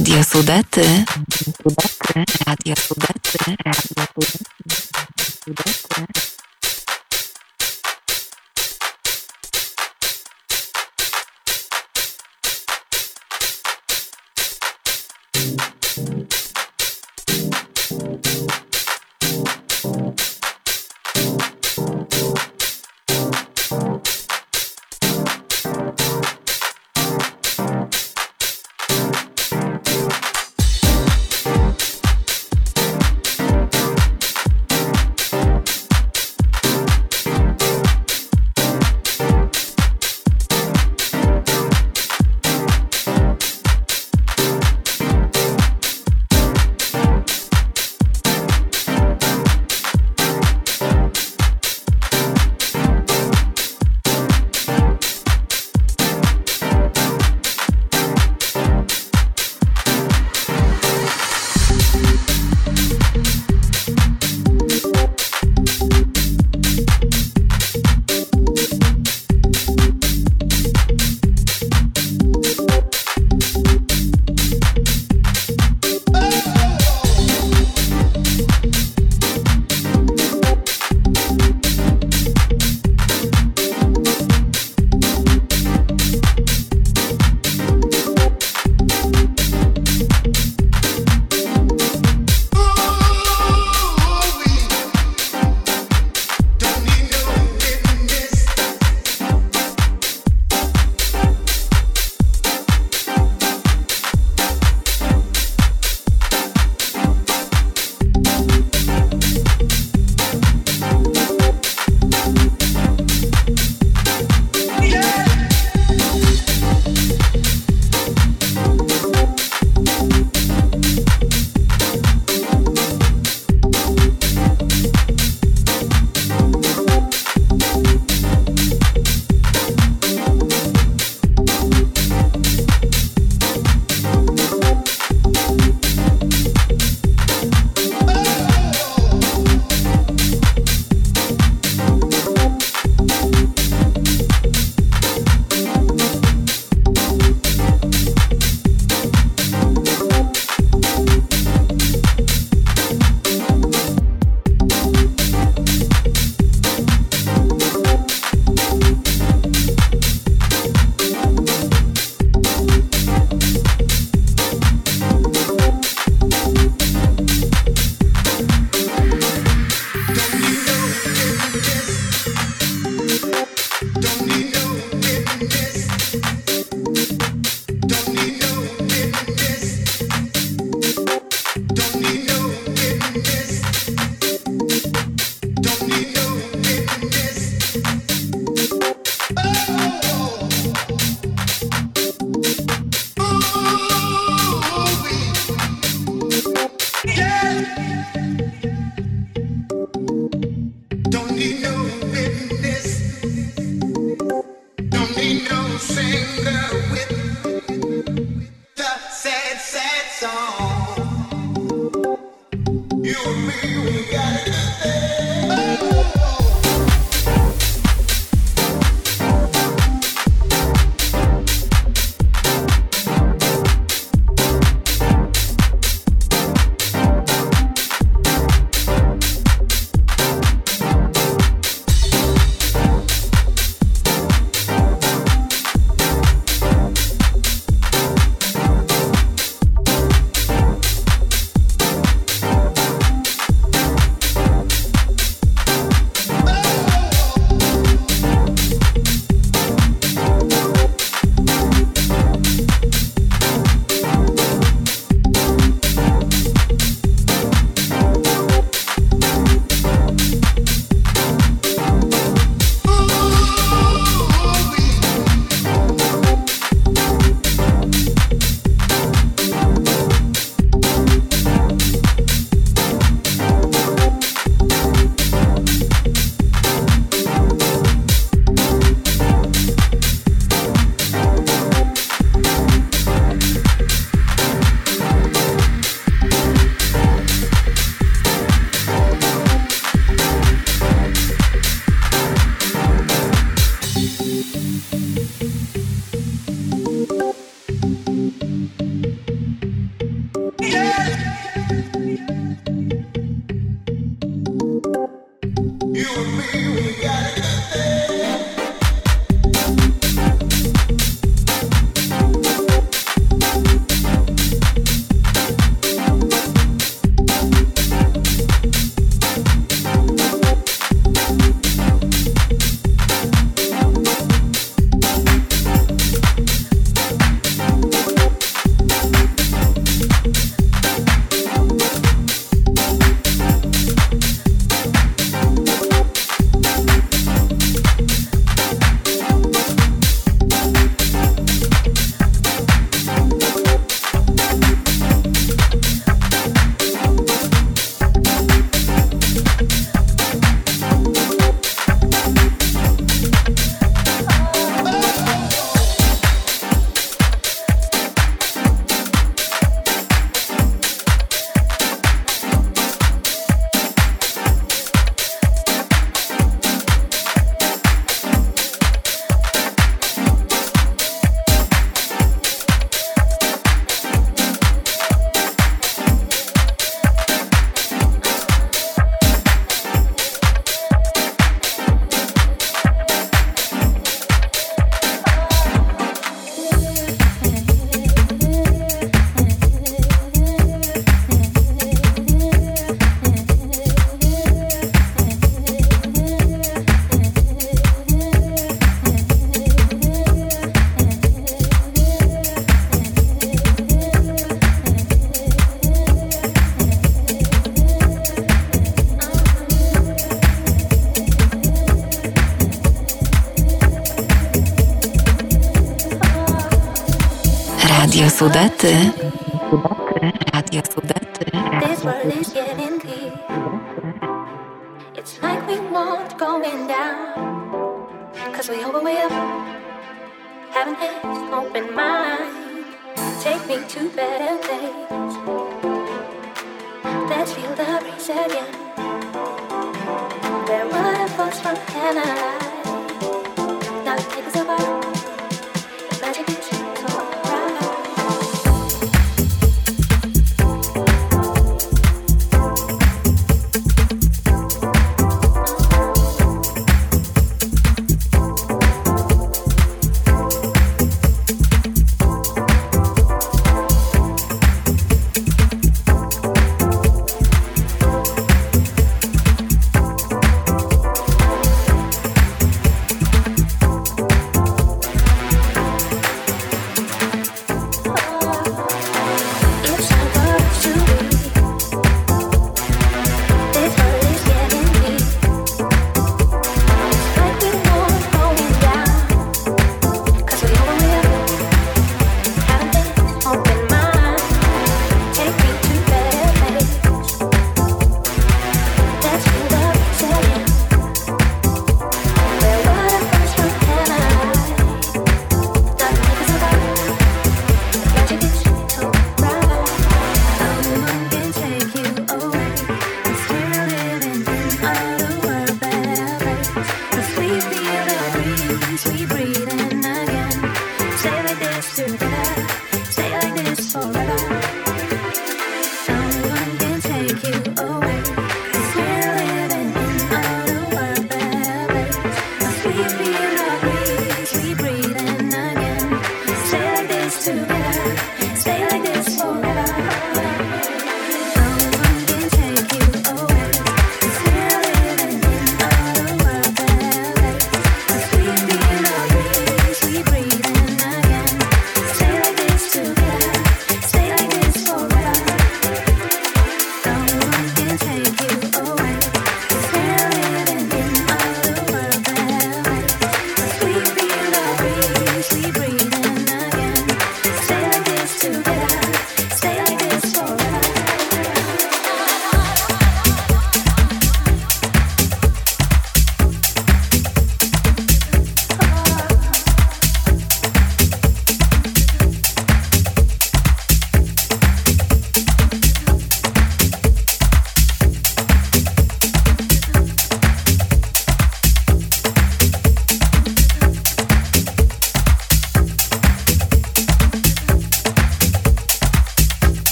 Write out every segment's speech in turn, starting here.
Radio Sudety. Radio Sudety. Radio Sudety. Sudety.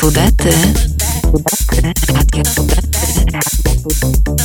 Sudety. Sudety. Radio Sudety.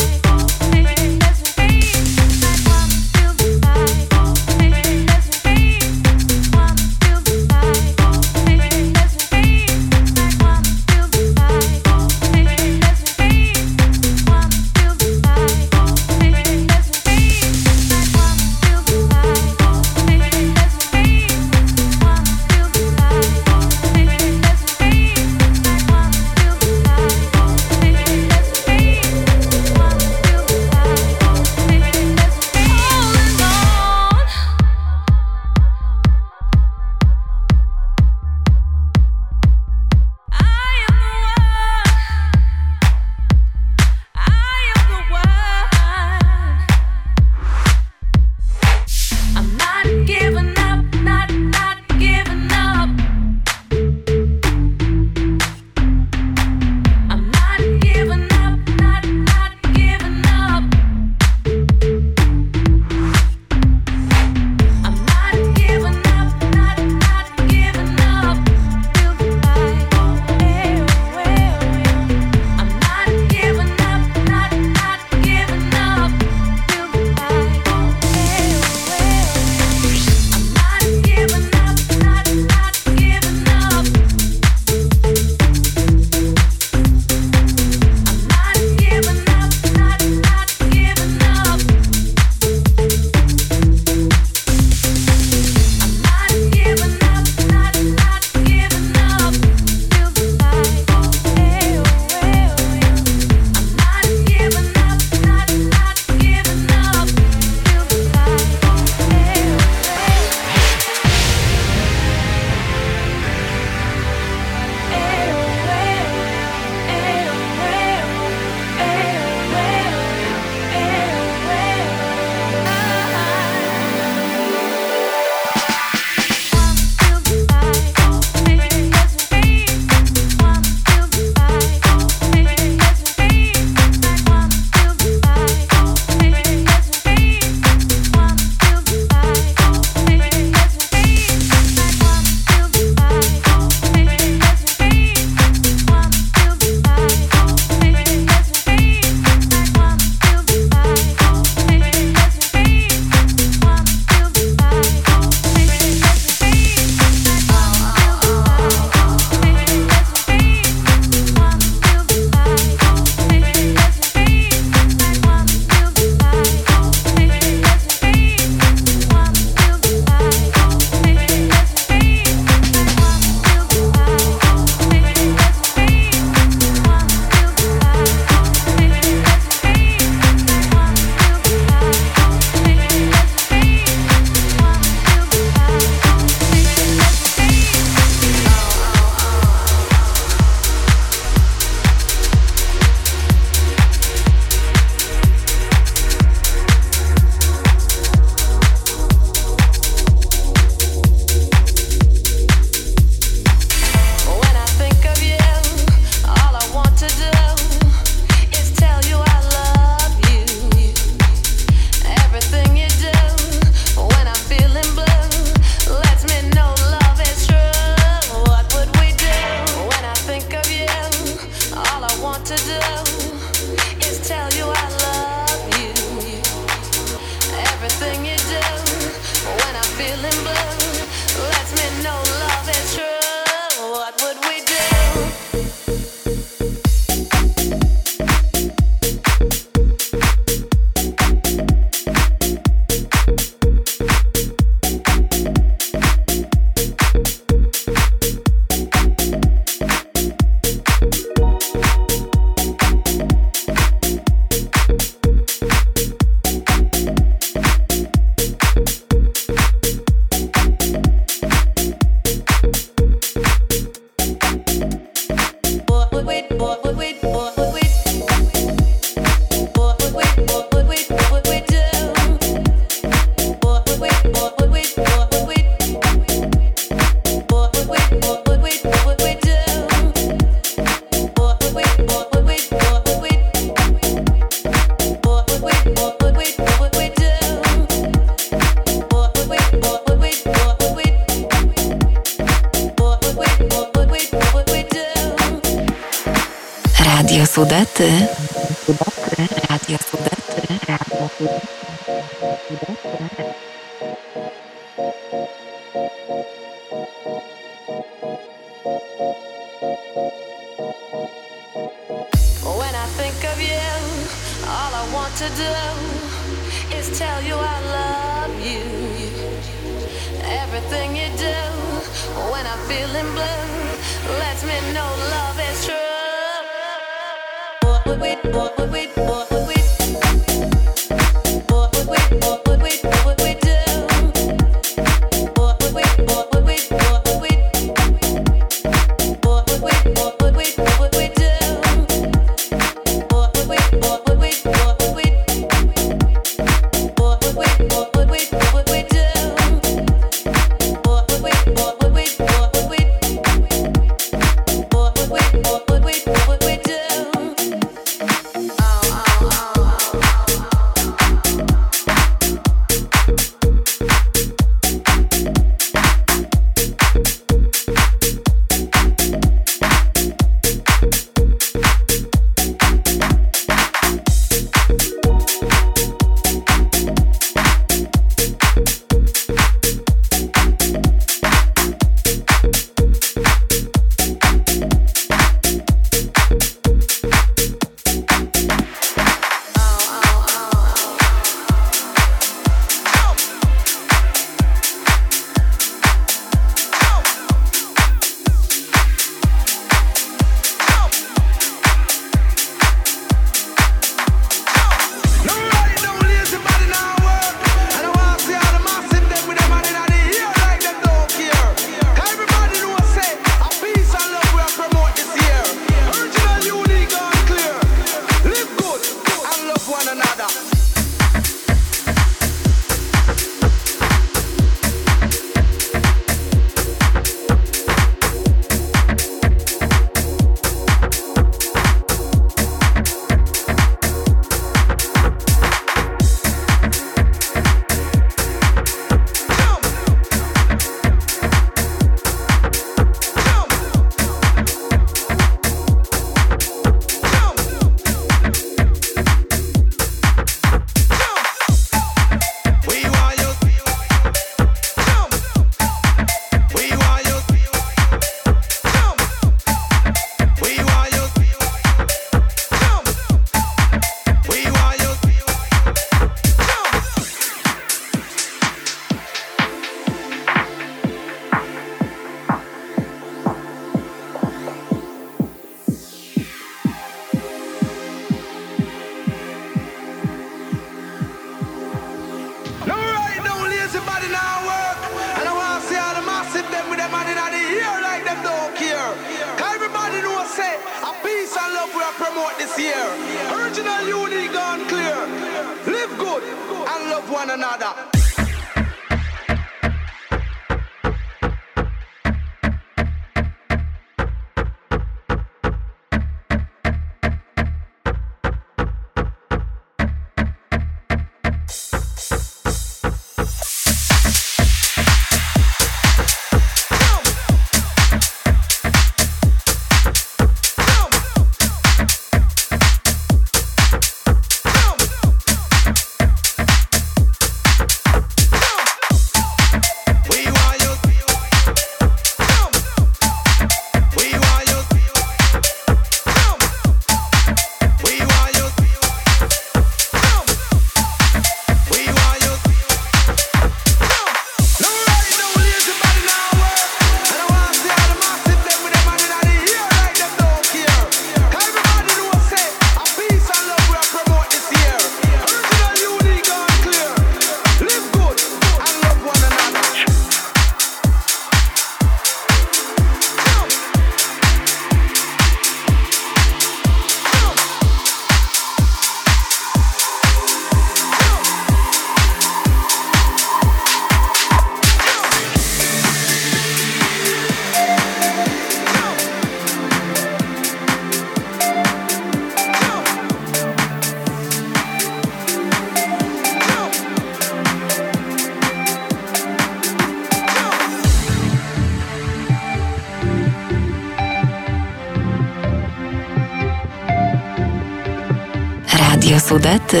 Sudety.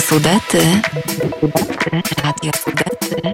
Sudety. Radio Sudety.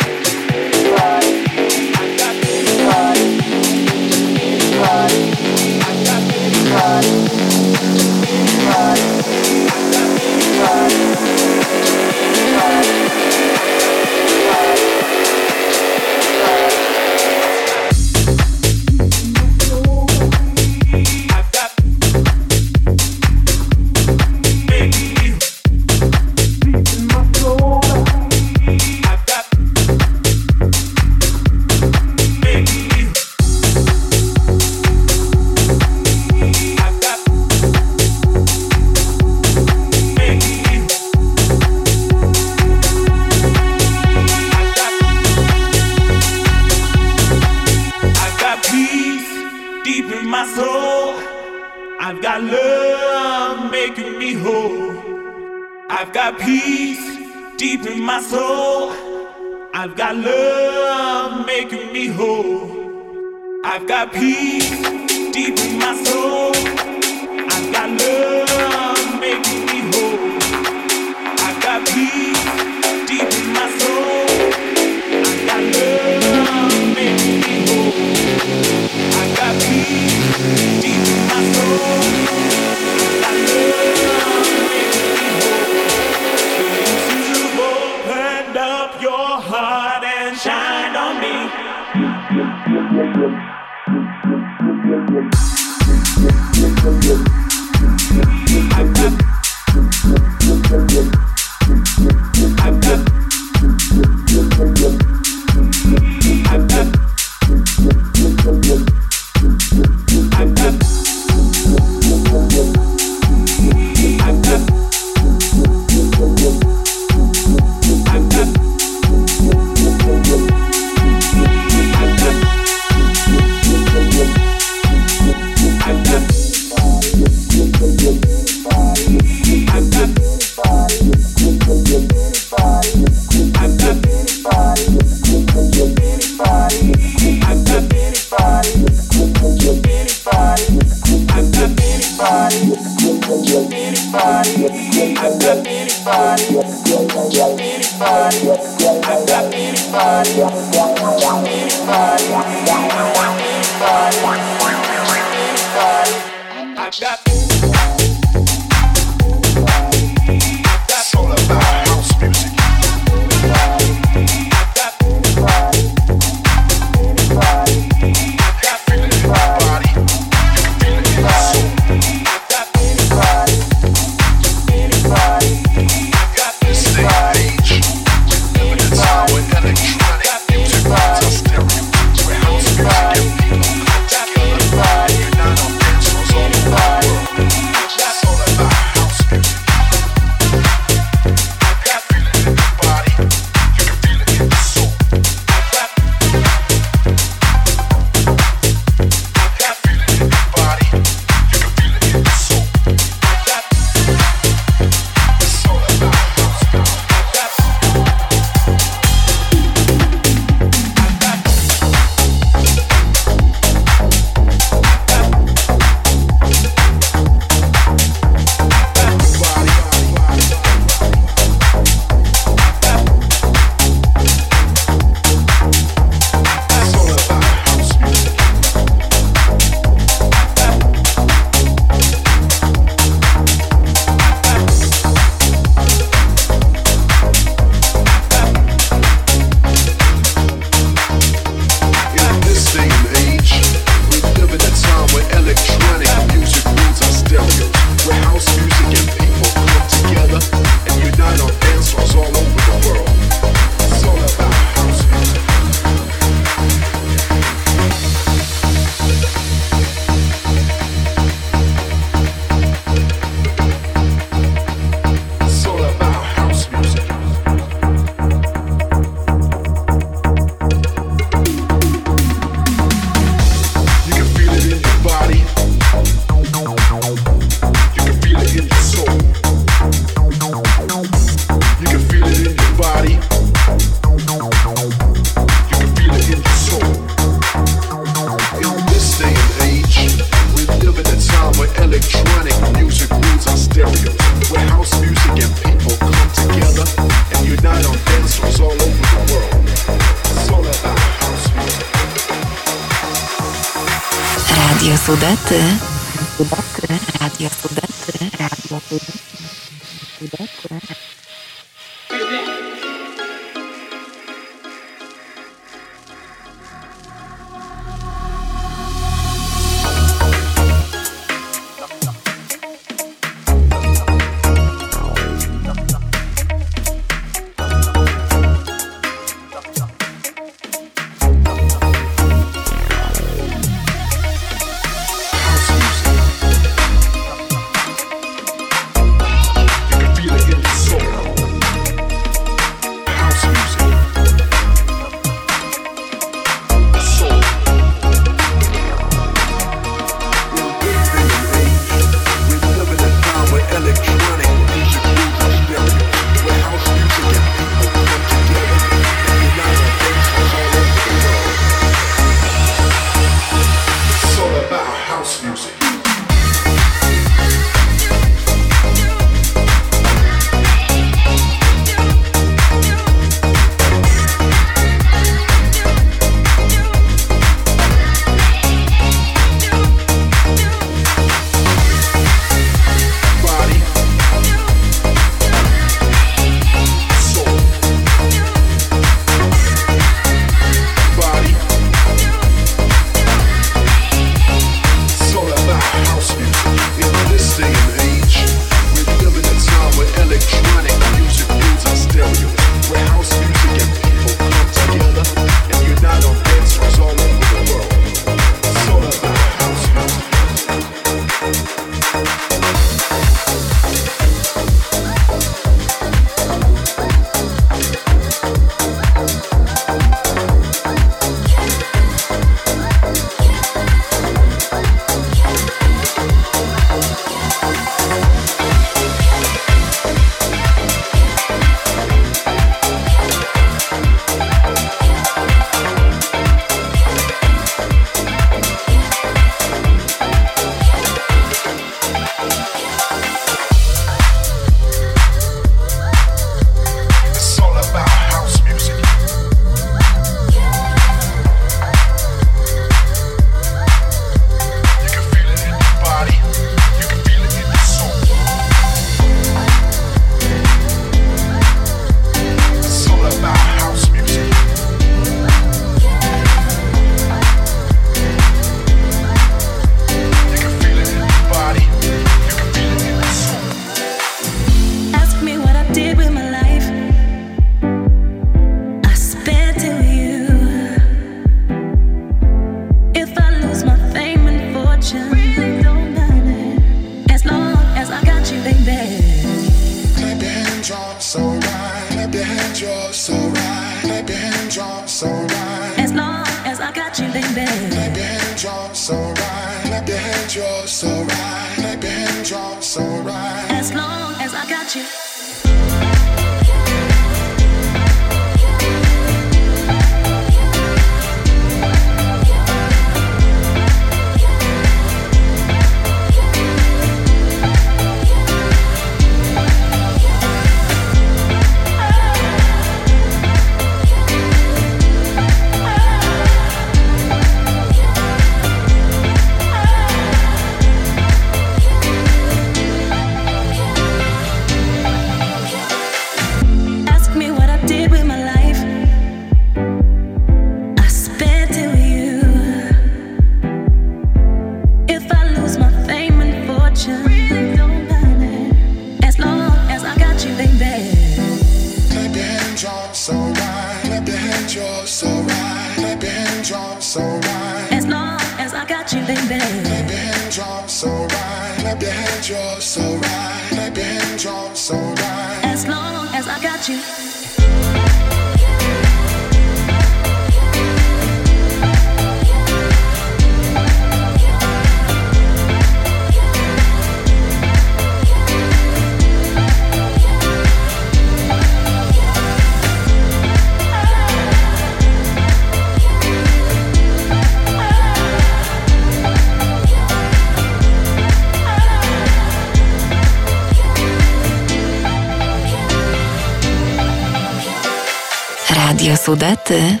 Sudety.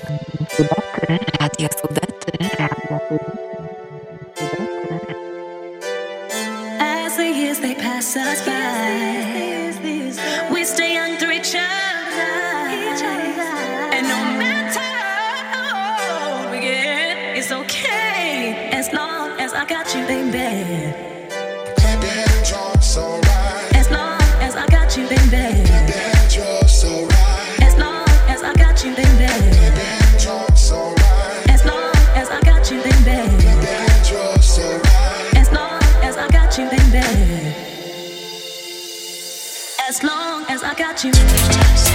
Sudety. Radia Sudety. Radia Sudety. As the years they pass us by, we stay young through each other. And no matter how old we get, it's okay as long as I got you, baby. got you.